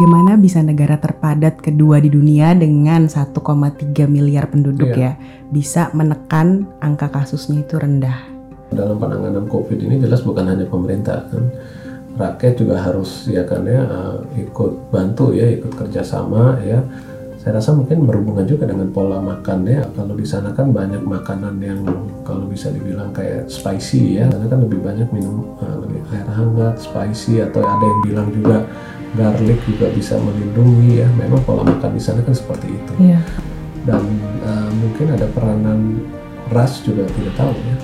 bagaimana bisa negara terpadat kedua di dunia dengan 1,3 miliar penduduk Iya. ya? Bisa menekan angka kasusnya itu rendah. dalam penanganan COVID ini jelas bukan hanya pemerintah kan? Rakyat juga harus ya kan ya eh, ikut bantu ya ikut kerjasama ya. Saya rasa mungkin berhubungan juga dengan pola makan ya. Kalau di sana kan banyak makanan yang kalau bisa dibilang kayak spicy ya. Karena kan lebih banyak minum eh, lebih air hangat spicy atau ada yang bilang juga garlic juga bisa melindungi ya memang pola makan di sana kan seperti itu Iya. dan eh, mungkin ada peranan ras juga tidak tahu ya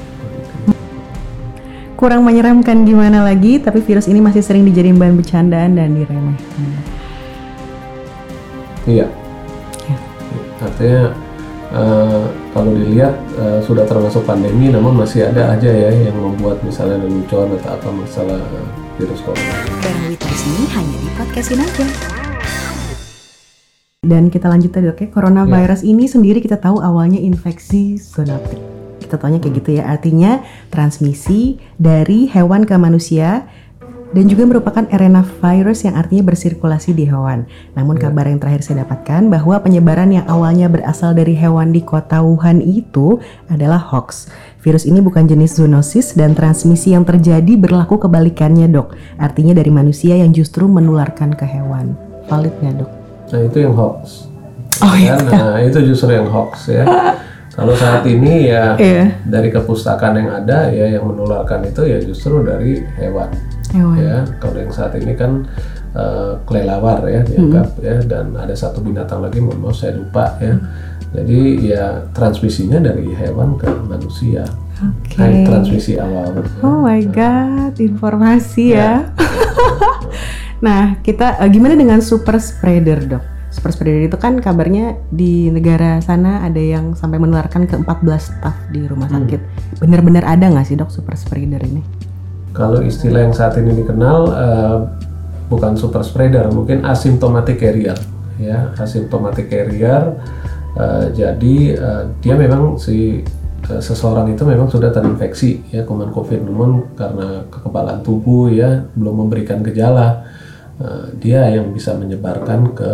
Kurang menyeramkan gimana lagi, tapi virus ini masih sering dijadiin bahan bercandaan dan diremehkan. Iya. Ya. Artinya eh, kalau dilihat eh, sudah termasuk pandemi, namun masih ada aja ya yang membuat misalnya lelucon atau apa masalah virus corona. Barang Witresni hanya di podcastin aja. Dan kita lanjut tadi oke, coronavirus ini sendiri kita tahu awalnya infeksi zoonotik. Kita taunya kayak gitu ya, artinya transmisi dari hewan ke manusia dan juga merupakan RNA virus yang artinya bersirkulasi di hewan. Namun kabar yang terakhir saya dapatkan bahwa penyebaran yang awalnya berasal dari hewan di kota Wuhan itu adalah hoax. Virus ini bukan jenis zoonosis dan transmisi yang terjadi berlaku kebalikannya dok. Artinya dari manusia yang justru menularkan ke hewan. Valid nggak dok? Nah itu yang hoax. Oh, Ya, Nah itu justru yang hoax ya. Kalau saat ini ya Iya. dari kepustakaan yang ada ya yang menularkan itu ya justru dari hewan. Hewan. ya kalau yang saat ini kan eh, kelelawar ya dianggap ya dan ada satu binatang lagi mohon maaf saya lupa ya jadi ya transmisinya dari hewan ke manusia Oke. Nah, transmisi awal Oh my god, informasi ya. nah, kita eh, gimana dengan super spreader, Dok? Super spreader itu kan kabarnya di negara sana ada yang sampai menularkan ke 14 staf di rumah sakit. Bener-bener ada nggak sih, Dok, super spreader ini? kalau istilah yang saat ini dikenal eh, bukan super spreader mungkin asymptomatic carrier ya asymptomatic carrier eh, jadi eh, dia memang si eh, seseorang itu memang sudah terinfeksi ya kuman covid namun karena kekebalan tubuh ya belum memberikan gejala eh, dia yang bisa menyebarkan ke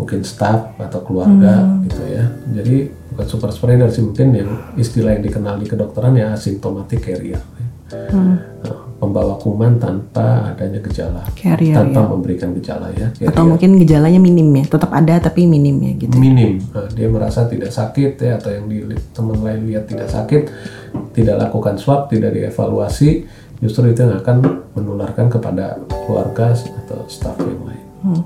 mungkin staff atau keluarga gitu ya jadi bukan super spreader sih mungkin yang istilah yang dikenal di kedokteran ya asymptomatic carrier. Hmm. Nah, pembawa kuman tanpa adanya gejala Carrier, tanpa ya. memberikan gejala ya Atau mungkin gejalanya minim ya, tetap ada tapi minim ya gitu. minim Nah, dia merasa tidak sakit ya atau yang di teman lain lihat tidak sakit tidak lakukan swab tidak dievaluasi justru itu yang akan menularkan kepada keluarga atau staf yang lain Hmm.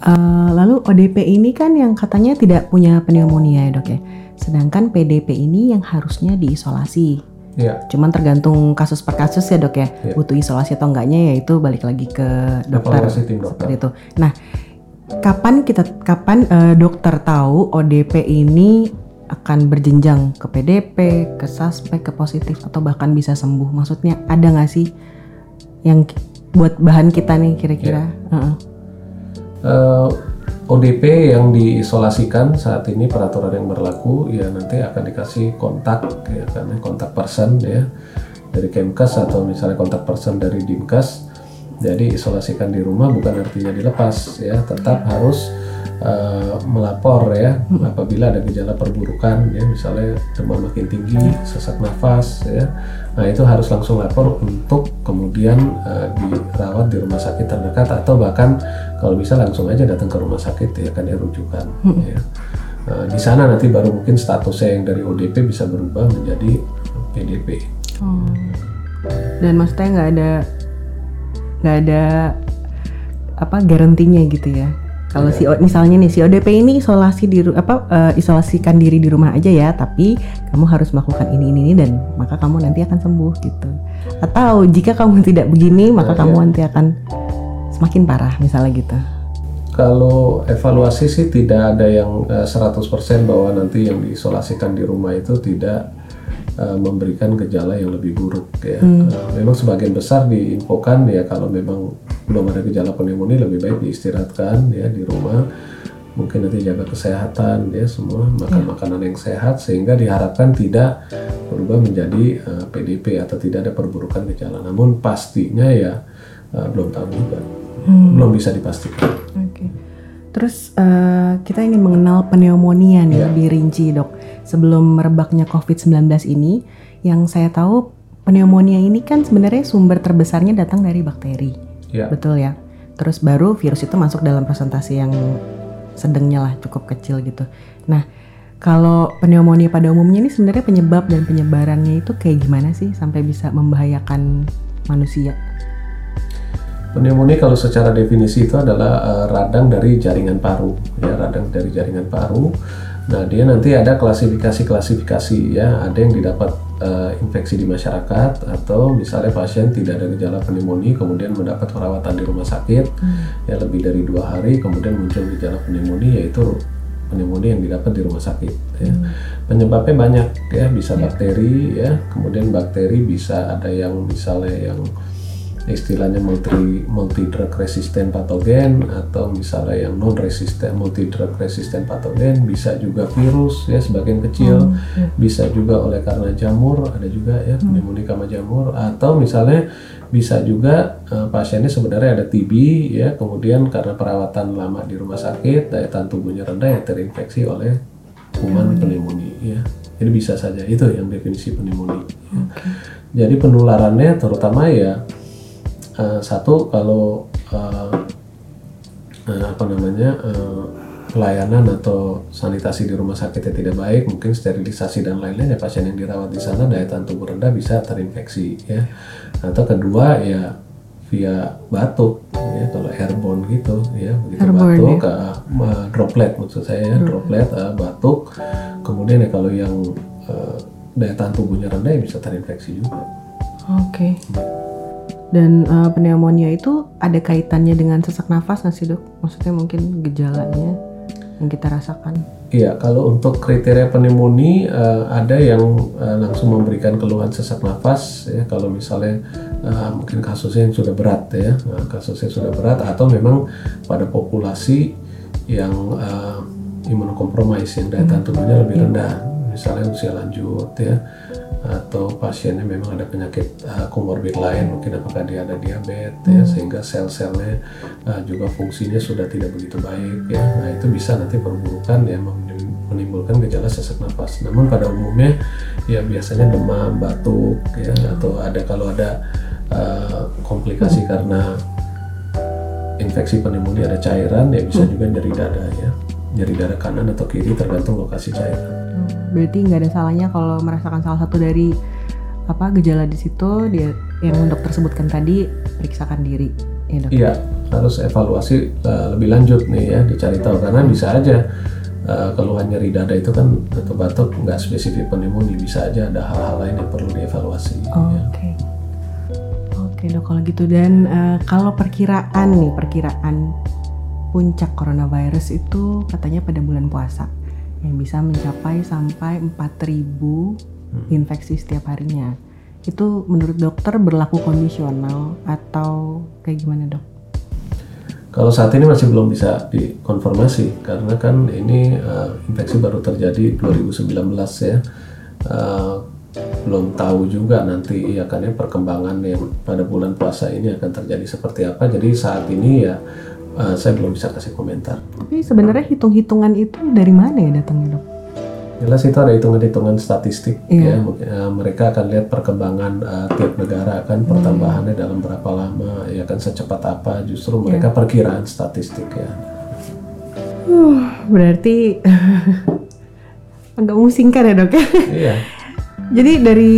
Eh, lalu ODP ini kan yang katanya tidak punya pneumonia ya, Dok ya. Sedangkan PDP ini yang harusnya diisolasi. ya Cuman tergantung kasus per kasus ya dok ya, Iya. butuh isolasi atau enggaknya ya itu balik lagi ke dokter evaluasi tim dokter seperti itu. Nah, kapan kita kapan eh, dokter tahu ODP ini akan berjenjang ke PDP, ke suspek, ke positif atau bahkan bisa sembuh? Maksudnya ada nggak sih yang buat bahan kita nih kira-kira? Iya. Heeh. Eh, ODP yang diisolasikan saat ini peraturan yang berlaku ya nanti akan dikasih kontak ya karena kontak person ya dari Kemkes atau misalnya kontak person dari Dinkes. Jadi isolasikan di rumah bukan artinya dilepas ya tetap harus eh, melapor ya apabila ada gejala perburukan ya misalnya demam makin tinggi sesak nafas ya nah itu harus langsung lapor untuk kemudian eh, dirawat di rumah sakit terdekat atau bahkan kalau bisa langsung aja datang ke rumah sakit ya kan ya rujukan ya. Eh, di sana nanti baru mungkin statusnya yang dari ODP bisa berubah menjadi PDP Oh. Dan maksudnya nggak ada nggak ada apa garantinya gitu ya. Kalau si misalnya nih si ODP ini isolasi di apa eh, isolasikan diri di rumah aja ya, tapi kamu harus melakukan ini ini ini dan maka kamu nanti akan sembuh gitu. Atau jika kamu tidak begini, maka Nah, kamu iya. nanti akan semakin parah misalnya gitu. Kalau evaluasi sih tidak ada yang eh, 100% bahwa nanti yang diisolasikan di rumah itu tidak eh, memberikan gejala yang lebih buruk ya. Eh, memang sebagian besar diinfokan ya kalau memang belum ada gejala pneumonia lebih baik diistirahatkan ya di rumah. Mungkin nanti jaga kesehatan ya semua makan makanan yang sehat sehingga diharapkan tidak berubah menjadi eh, PDP atau tidak ada perburukan gejala. Namun pastinya ya eh, belum tahu juga. Belum bisa dipastikan. Oke. Terus eh, kita ingin mengenal pneumonia nih Iya. lebih rinci dok. Sebelum merebaknya COVID-19 ini, yang saya tahu pneumonia ini kan sebenarnya sumber terbesarnya datang dari bakteri, Ya, betul ya. Terus baru virus itu masuk dalam presentasi yang sedangnya lah cukup kecil gitu. Nah kalau pneumonia pada umumnya ini sebenarnya penyebab dan penyebarannya itu kayak gimana sih sampai bisa membahayakan manusia? Pneumonia kalau secara definisi itu adalah eh, radang dari jaringan paru, ya radang dari jaringan paru. Nah dia nanti ada klasifikasi-klasifikasi ya, ada yang didapat eh, infeksi di masyarakat atau misalnya pasien tidak ada gejala pneumonia kemudian mendapat perawatan di rumah sakit ya lebih dari dua hari kemudian muncul gejala pneumonia yaitu pneumonia yang didapat di rumah sakit. Ya. Penyebabnya banyak ya, bisa bakteri ya, kemudian bakteri bisa ada yang misalnya yang istilahnya multi multi drug resistant patogen atau misalnya yang non resistant multi drug resistant patogen bisa juga virus ya sebagian kecil. Bisa juga oleh karena jamur ada juga ya pneumonia karena jamur. Atau misalnya bisa juga eh, pasiennya sebenarnya ada TB ya kemudian karena perawatan lama di rumah sakit daya tahan tubuhnya rendah ya terinfeksi oleh kuman pneumonia. ya. Jadi bisa saja itu yang definisi pneumonia ya. jadi penularannya terutama ya eh, satu kalau eh, eh, apa namanya eh, pelayanan atau sanitasi di rumah sakitnya tidak baik, mungkin sterilisasi dan lain-lain ya pasien yang dirawat di sana daya tahan tubuh rendah bisa terinfeksi ya. Atau kedua ya via batuk ya kalau airborne gitu ya begitu Airborne, batuk eh, eh, droplet maksud saya ya droplet eh, batuk kemudian ya kalau yang eh, daya tahan tubuhnya rendah ya bisa terinfeksi juga. Oke. Dan eh, pneumonia itu ada kaitannya dengan sesak nafas nggak sih dok? Maksudnya mungkin gejalanya yang kita rasakan. Iya, kalau untuk kriteria pneumonia eh, ada yang eh, langsung memberikan keluhan sesak nafas ya. Kalau misalnya eh, mungkin kasusnya yang sudah berat ya, Nah, kasusnya sudah berat atau memang pada populasi yang eh, imunokompromis yang daya tahan tubuhnya lebih rendah, misalnya usia lanjut ya atau pasiennya memang ada penyakit uh, komorbid lain mungkin apakah dia ada diabetes ya sehingga sel-selnya uh, juga fungsinya sudah tidak begitu baik ya. Nah itu bisa nanti perburukan ya menim- menimbulkan gejala sesak nafas. Namun pada umumnya ya biasanya demam batuk ya atau ada kalau ada uh, komplikasi karena infeksi pneumonia ada cairan ya bisa juga nyeri dada ya nyeri dada kanan atau kiri tergantung lokasi cairan Berarti nggak ada salahnya kalau merasakan salah satu dari apa gejala di situ dia yang dokter sebutkan tadi periksakan diri ya dok. Iya, harus evaluasi uh, lebih lanjut nih ya, dicari tahu karena bisa aja uh, keluhan nyeri dada itu kan atau batuk nggak spesifik pneumonia, bisa aja ada hal-hal lain yang perlu dievaluasi. ya. Oke. Oke dok kalau gitu dan eh, kalau perkiraan nih perkiraan puncak coronavirus itu katanya pada bulan puasa yang bisa mencapai sampai 4000 infeksi setiap harinya. Itu menurut dokter berlaku kondisional atau kayak gimana dok? Kalau saat ini masih belum bisa dikonfirmasi karena kan ini uh, infeksi baru terjadi 2019 ya. Uh, belum tahu juga nanti ya kan ya perkembangan yang pada bulan puasa ini akan terjadi seperti apa. Jadi saat ini ya uh, saya belum bisa kasih komentar. Tapi sebenarnya hitung-hitungan itu dari mana ya datangnya dok? Jelas itu ada hitungan-hitungan statistik Iya. ya. Mungkin, eh, mereka akan lihat perkembangan eh, tiap negara kan pertambahannya dalam berapa lama ya kan secepat apa justru mereka perkiraan statistik ya. Berarti agak memusingkan ya dok ya? iya. Jadi dari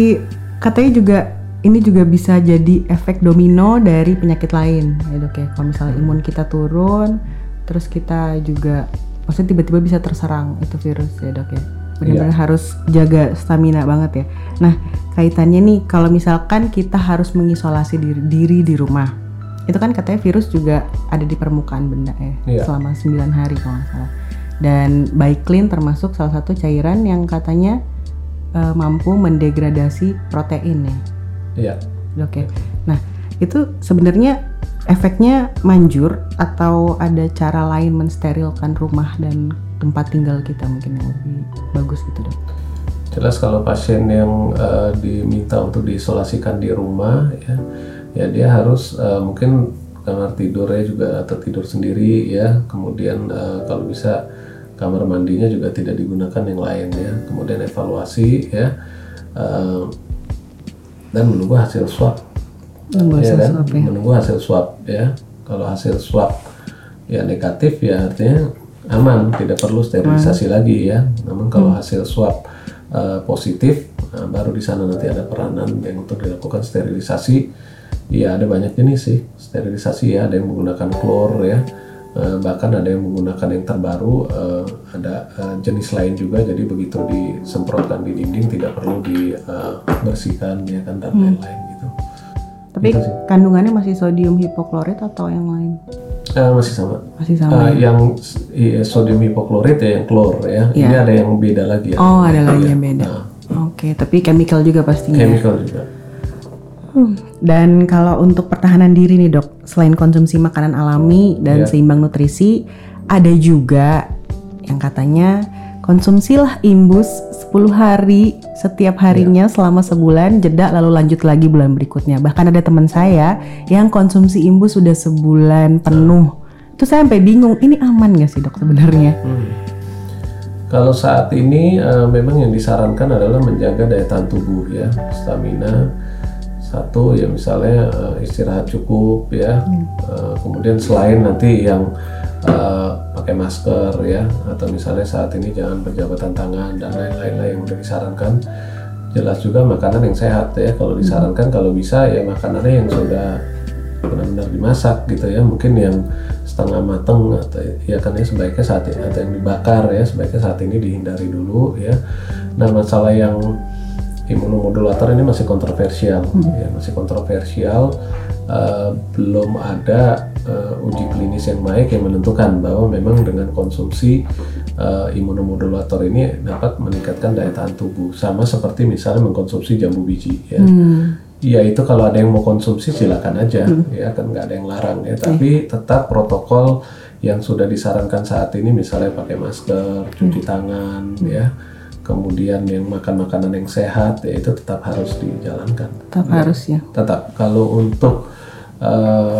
katanya juga ini juga bisa jadi efek domino dari penyakit lain ya dok ya. Kalau misalnya imun kita turun, terus kita juga maksudnya tiba-tiba bisa terserang itu virus ya dok ya. Benar-benar harus jaga stamina banget ya. Nah kaitannya nih kalau misalkan kita harus mengisolasi diri, diri di rumah, itu kan katanya virus juga ada di permukaan benda ya Iya. selama 9 hari kalau nggak salah. Dan Baiklin termasuk salah satu cairan yang katanya eh, mampu mendegradasi protein ya, Iya. oke. Nah itu sebenarnya efeknya manjur atau ada cara lain mensterilkan rumah dan tempat tinggal kita mungkin yang lebih bagus gitu dok? Jelas kalau pasien yang eh, diminta untuk diisolasikan di rumah ya, ya dia harus eh, mungkin kamar tidurnya juga tertidur sendiri ya kemudian eh, kalau bisa kamar mandinya juga tidak digunakan yang lain ya kemudian evaluasi ya eh, dan menunggu hasil swab. Menunggu ya hasil kan? swab ya. menunggu hasil swab ya. Kalau hasil swab ya negatif ya artinya aman tidak perlu sterilisasi lagi ya. Namun kalau Hmm. hasil swab eh, positif nah, baru di sana nanti ada peranan yang untuk dilakukan sterilisasi. Ya ada banyak jenis sih sterilisasi ya. Ada yang menggunakan klor ya Eh, bahkan ada yang menggunakan yang terbaru eh, ada eh, jenis lain juga jadi begitu disemprotkan di dinding tidak perlu dibersihkan ya kan dan Hmm. lain-lain gitu Tapi kandungannya masih sodium hipoklorit atau yang lain? Eh, masih sama Masih sama. Eh, yang i- sodium hipoklorit ya yang klor ya. Ini ada yang beda lagi ya. Iya. oh, ada lagi Iya. yang beda. Nah, Oke, tapi chemical juga pastinya. chemical juga. Hmm. Dan kalau untuk pertahanan diri nih dok, selain konsumsi makanan alami dan Iya. seimbang nutrisi, ada juga yang katanya konsumsilah imbus 10 hari setiap harinya selama sebulan, jeda lalu lanjut lagi bulan berikutnya. Bahkan ada teman saya yang konsumsi imbus sudah sebulan penuh. Itu saya sampai bingung, ini aman gak sih dok sebenarnya? Hmm. Kalau saat ini eh, memang yang disarankan adalah menjaga daya tahan tubuh ya, stamina. Satu ya misalnya eh, istirahat cukup ya. Eh, kemudian selain nanti yang eh, pakai masker ya, atau misalnya saat ini jangan berjabatan tangan dan lain-lain lah yang udah disarankan. Jelas juga makanan yang sehat ya. Kalau disarankan kalau bisa ya makanannya yang sudah benar-benar dimasak gitu ya mungkin yang setengah mateng atau ya kan ya sebaiknya saat atau yang dibakar ya sebaiknya saat ini dihindari dulu ya nah masalah yang imunomodulator ini masih kontroversial. Ya masih kontroversial. Eh, belum ada eh, uji klinis yang baik yang menentukan bahwa memang dengan konsumsi eh, imunomodulator ini dapat meningkatkan daya tahan tubuh. Sama seperti misalnya mengkonsumsi jambu biji ya. Iya itu kalau ada yang mau konsumsi silakan aja ya kan nggak ada yang larang ya. Tapi tetap protokol yang sudah disarankan saat ini misalnya pakai masker, cuci tangan ya kemudian yang makan makanan yang sehat ya itu tetap harus dijalankan Tetap harus ya. tetap kalau untuk eh,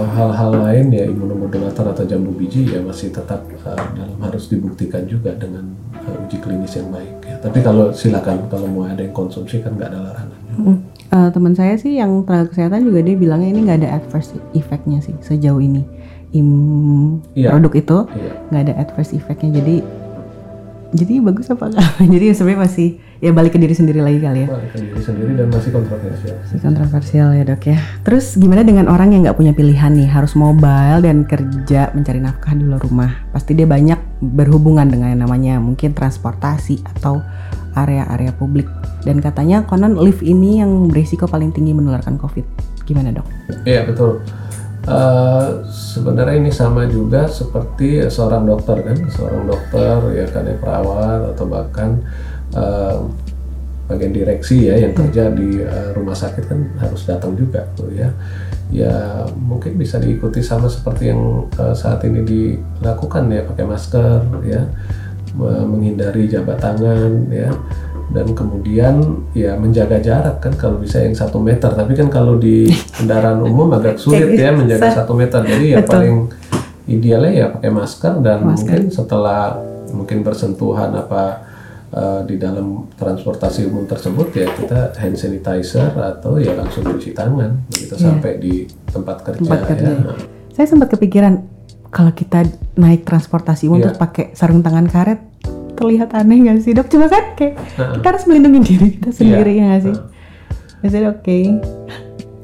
hal-hal lain ya imunomodulator atau jambu biji ya masih tetap eh, dalam harus dibuktikan juga dengan eh, uji klinis yang baik ya tapi kalau silakan kalau mau ada yang konsumsi kan nggak ada larangan Mm. Eh, teman saya sih yang tenaga kesehatan juga dia bilangnya ini nggak ada adverse effectnya sih sejauh ini Im Iya. produk itu Iya. nggak ada adverse effectnya jadi jadi bagus apa enggak? Jadi sebenarnya masih ya balik ke diri sendiri lagi kali ya? Melarikan diri sendiri dan masih kontroversial. masih kontroversial ya dok ya. Terus gimana dengan orang yang nggak punya pilihan nih? Harus mobile dan kerja mencari nafkah di luar rumah. Pasti dia banyak berhubungan dengan yang namanya mungkin transportasi atau area-area publik. Dan katanya konon lift ini yang berisiko paling tinggi menularkan covid. Gimana dok? Iya betul. Eh, sebenarnya ini sama juga seperti seorang dokter kan, seorang dokter ya kan ya perawat atau bahkan eh, bagian direksi ya yang kerja di eh, rumah sakit kan harus datang juga tuh ya. Ya mungkin bisa diikuti sama seperti yang eh, saat ini dilakukan ya pakai masker ya, me- menghindari jabat tangan ya dan kemudian ya menjaga jarak kan kalau bisa yang satu meter. Tapi kan kalau di kendaraan umum agak sulit ya menjaga satu meter. Jadi ya paling idealnya ya pakai masker dan mungkin setelah mungkin bersentuhan apa eh, di dalam transportasi umum tersebut ya kita hand sanitizer atau ya langsung cuci tangan. Begitu sampai di tempat kerja, Tempat kerja. ya. Nah, Saya sempat kepikiran kalau kita naik transportasi umum Iya. terus pakai sarung tangan karet terlihat aneh nggak sih dok? Cuma kan kayak kita harus melindungi diri kita sendiri Iya. ya nggak sih? Biasanya oke.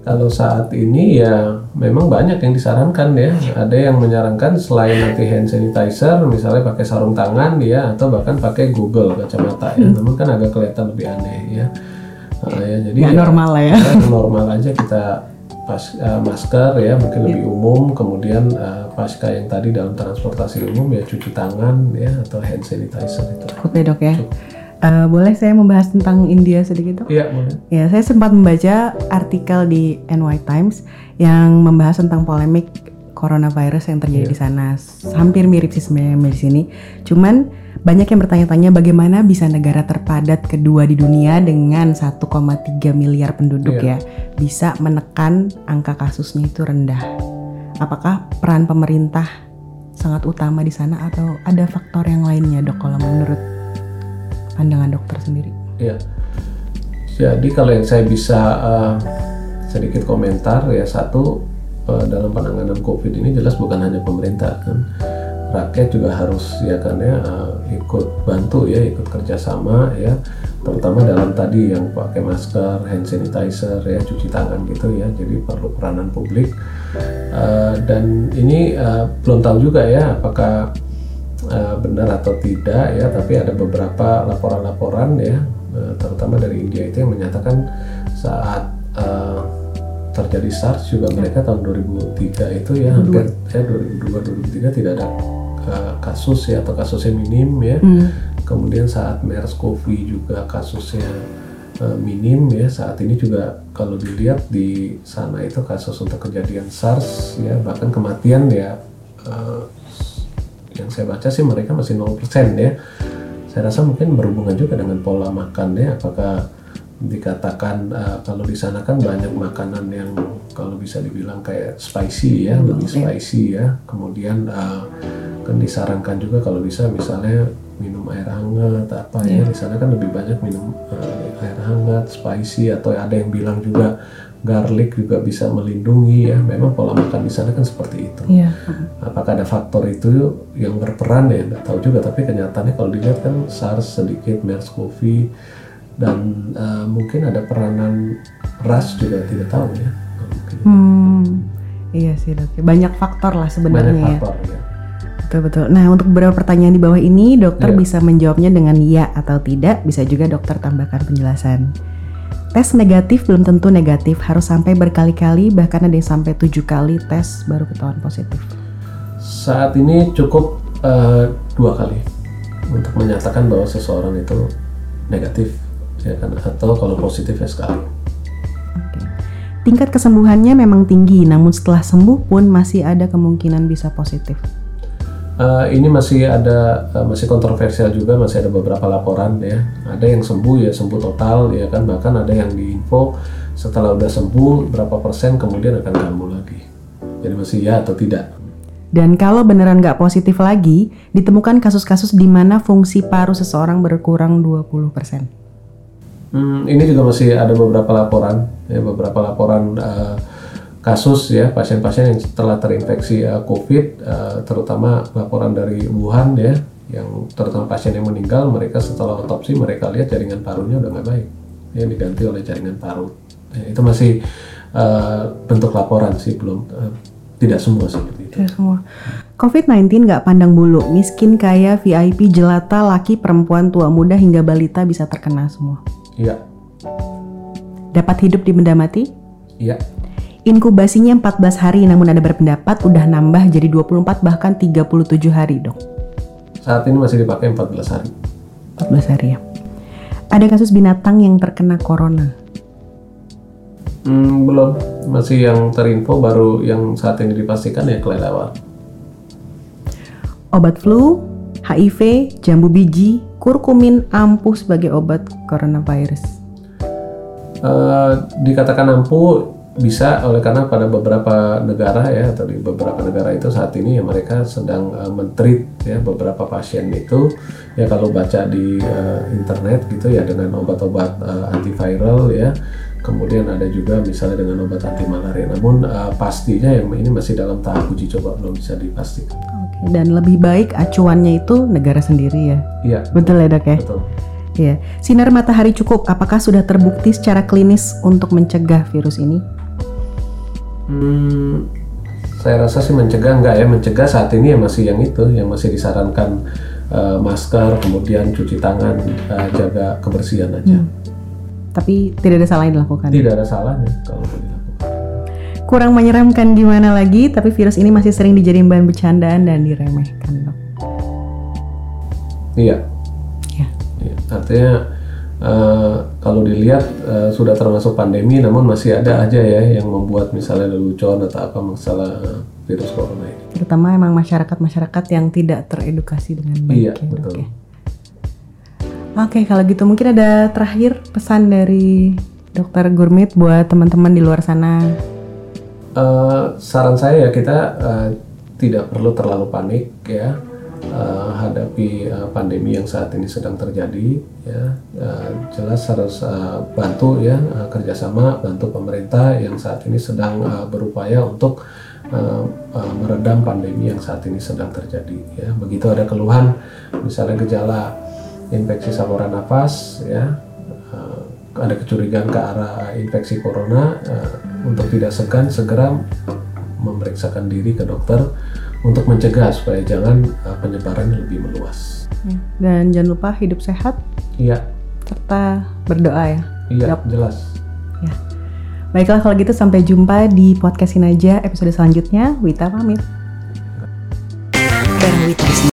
Kalau saat ini ya memang banyak yang disarankan ya. Ada yang menyarankan selain nanti hand sanitizer, misalnya pakai sarung tangan ya, atau bahkan pakai Google kacamata ya. Namun kan agak kelihatan lebih aneh ya. Nah, ya jadi ya, normal lah ya. ya, normal aja kita pas eh, masker ya mungkin lebih umum. Kemudian eh, pasca yang tadi dalam transportasi umum ya cuci tangan ya atau hand sanitizer itu. Cukup ya dok ya. Eh, boleh saya membahas tentang India sedikit dok? Iya boleh. Ya, saya sempat membaca artikel di NY Times yang membahas tentang polemik coronavirus yang terjadi di sana. Hampir mirip sih sebenarnya di sini. Cuman banyak yang bertanya-tanya bagaimana bisa negara terpadat kedua di dunia dengan 1,3 miliar penduduk ya bisa menekan angka kasusnya itu rendah. Apakah peran pemerintah sangat utama di sana atau ada faktor yang lainnya dok kalau menurut pandangan dokter sendiri? Ya, jadi kalau yang saya bisa uh, sedikit komentar ya satu uh, dalam penanganan COVID ini jelas bukan hanya pemerintah kan, rakyat juga harus ya kan ya uh, ikut bantu ya, ikut kerjasama ya, terutama dalam tadi yang pakai masker, hand sanitizer ya, cuci tangan gitu ya, jadi perlu peranan publik. Uh, dan ini uh, belum tahu juga ya apakah uh, benar atau tidak ya, tapi ada beberapa laporan-laporan ya, uh, terutama dari India itu yang menyatakan saat uh, terjadi SARS juga mereka tahun 2003 itu ya hampir ya 2002 2003 tidak ada uh, kasus ya atau kasusnya minim ya. Hmm. Kemudian saat MERS-CoV juga kasusnya uh, minim ya. Saat ini juga kalau dilihat di sana itu kasus untuk kejadian SARS ya bahkan kematian ya uh, yang saya baca sih mereka masih 0% ya. Saya rasa mungkin berhubungan juga dengan pola makan ya apakah dikatakan uh, kalau di sana kan banyak makanan yang kalau bisa dibilang kayak spicy ya, lebih Oke. spicy ya. Kemudian uh, kan disarankan juga kalau bisa misalnya minum air hangat apa ya di sana kan lebih banyak minum uh, air hangat, spicy atau ada yang bilang juga garlic juga bisa melindungi ya. Memang pola makan di sana kan seperti itu. Iya. Apakah ada faktor itu yang berperan ya? Nggak tahu juga. Tapi kenyataannya kalau dilihat kan SARS sedikit, MERS-CoV dan eh, mungkin ada peranan ras juga tidak tahu ya. Hmm. Iya sih dok. Banyak faktor lah Banyak sebenarnya ya. faktor ya. Betul betul. Nah untuk beberapa pertanyaan di bawah ini dokter Iya. bisa menjawabnya dengan ya atau tidak. Bisa juga dokter tambahkan penjelasan. Tes negatif belum tentu negatif. Harus sampai berkali-kali bahkan ada yang sampai tujuh kali tes baru ketahuan positif. Saat ini cukup eh, dua kali untuk menyatakan bahwa seseorang itu negatif ya kan atau kalau positif sekali. Oke. Tingkat kesembuhannya memang tinggi, namun setelah sembuh pun masih ada kemungkinan bisa positif. Eh, ini masih ada eh, masih kontroversial juga masih ada beberapa laporan ya ada yang sembuh ya sembuh total ya kan bahkan ada yang diinfo setelah udah sembuh berapa persen kemudian akan kambuh lagi jadi masih ya atau tidak Dan kalau beneran nggak positif lagi, ditemukan kasus-kasus di mana fungsi paru seseorang berkurang 20%. Hmm, ini juga masih ada beberapa laporan ya beberapa laporan eh, kasus ya pasien-pasien yang telah terinfeksi eh, COVID eh, terutama laporan dari Wuhan ya yang terutama pasien yang meninggal mereka setelah otopsi mereka lihat jaringan parunya udah nggak baik ya diganti oleh jaringan paru Ya, itu masih eh, bentuk laporan sih belum eh, tidak semua seperti itu Ya, semua. COVID-19 nggak pandang bulu, miskin, kaya, VIP, jelata, laki, perempuan, tua, muda, hingga balita bisa terkena semua. Iya Dapat hidup di benda mati? iya Inkubasinya 14 hari, namun ada berpendapat udah nambah jadi 24 bahkan 37 hari dok. saat ini masih dipakai 14 hari 14 hari ya. Ada kasus binatang yang terkena corona. Hmm, belum masih yang terinfo baru yang saat ini dipastikan ya kelelawar Obat flu, HIV, jambu biji, kurkumin ampuh sebagai obat coronavirus. Eh, dikatakan ampuh bisa oleh karena pada beberapa negara ya atau di beberapa negara itu saat ini ya mereka sedang eh, mentreat ya beberapa pasien itu. Ya kalau baca di eh, internet gitu ya dengan obat-obat eh, antiviral ya. Kemudian ada juga misalnya dengan obat anti malaria. Namun eh, pastinya yang ini masih dalam tahap uji coba belum bisa dipastikan dan lebih baik acuannya itu negara sendiri ya. iya Betul ya dok ya? betul Iya. Sinar matahari cukup, apakah sudah terbukti secara klinis untuk mencegah virus ini? Hmm, saya rasa sih mencegah enggak ya mencegah saat ini ya masih yang itu yang masih disarankan eh, masker kemudian cuci tangan eh, jaga kebersihan aja Tapi tidak ada salahnya dilakukan. tidak ada salahnya kalau itu dilakukan Kurang menyeramkan gimana lagi, tapi virus ini masih sering dijadiin bahan bercandaan dan diremehkan dok. iya Ya. Iya, artinya eh, kalau dilihat eh, sudah termasuk pandemi namun masih ada aja ya yang membuat misalnya lelucon atau apa masalah eh, virus corona ini Terutama emang masyarakat-masyarakat yang tidak teredukasi dengan baik. Iya, ya, dok, betul. ya. Oke, kalau gitu mungkin ada terakhir pesan dari dokter Gurmit buat teman-teman di luar sana. Eh, saran saya ya kita eh, tidak perlu terlalu panik ya eh, hadapi eh, pandemi yang saat ini sedang terjadi ya. Eh, jelas harus eh, bantu ya eh, kerjasama bantu pemerintah yang saat ini sedang eh, berupaya untuk eh, eh, meredam pandemi yang saat ini sedang terjadi ya. Begitu ada keluhan misalnya gejala infeksi saluran nafas ya ada kecurigaan ke arah infeksi corona eh, untuk tidak segan segera memeriksakan diri ke dokter untuk mencegah supaya jangan eh, penyebaran lebih meluas. Ya. Dan jangan lupa hidup sehat Iya, serta berdoa ya. iya Yap. jelas. Ya. Baiklah kalau gitu sampai jumpa di podcastin aja episode selanjutnya. Wita pamit. Barang Witness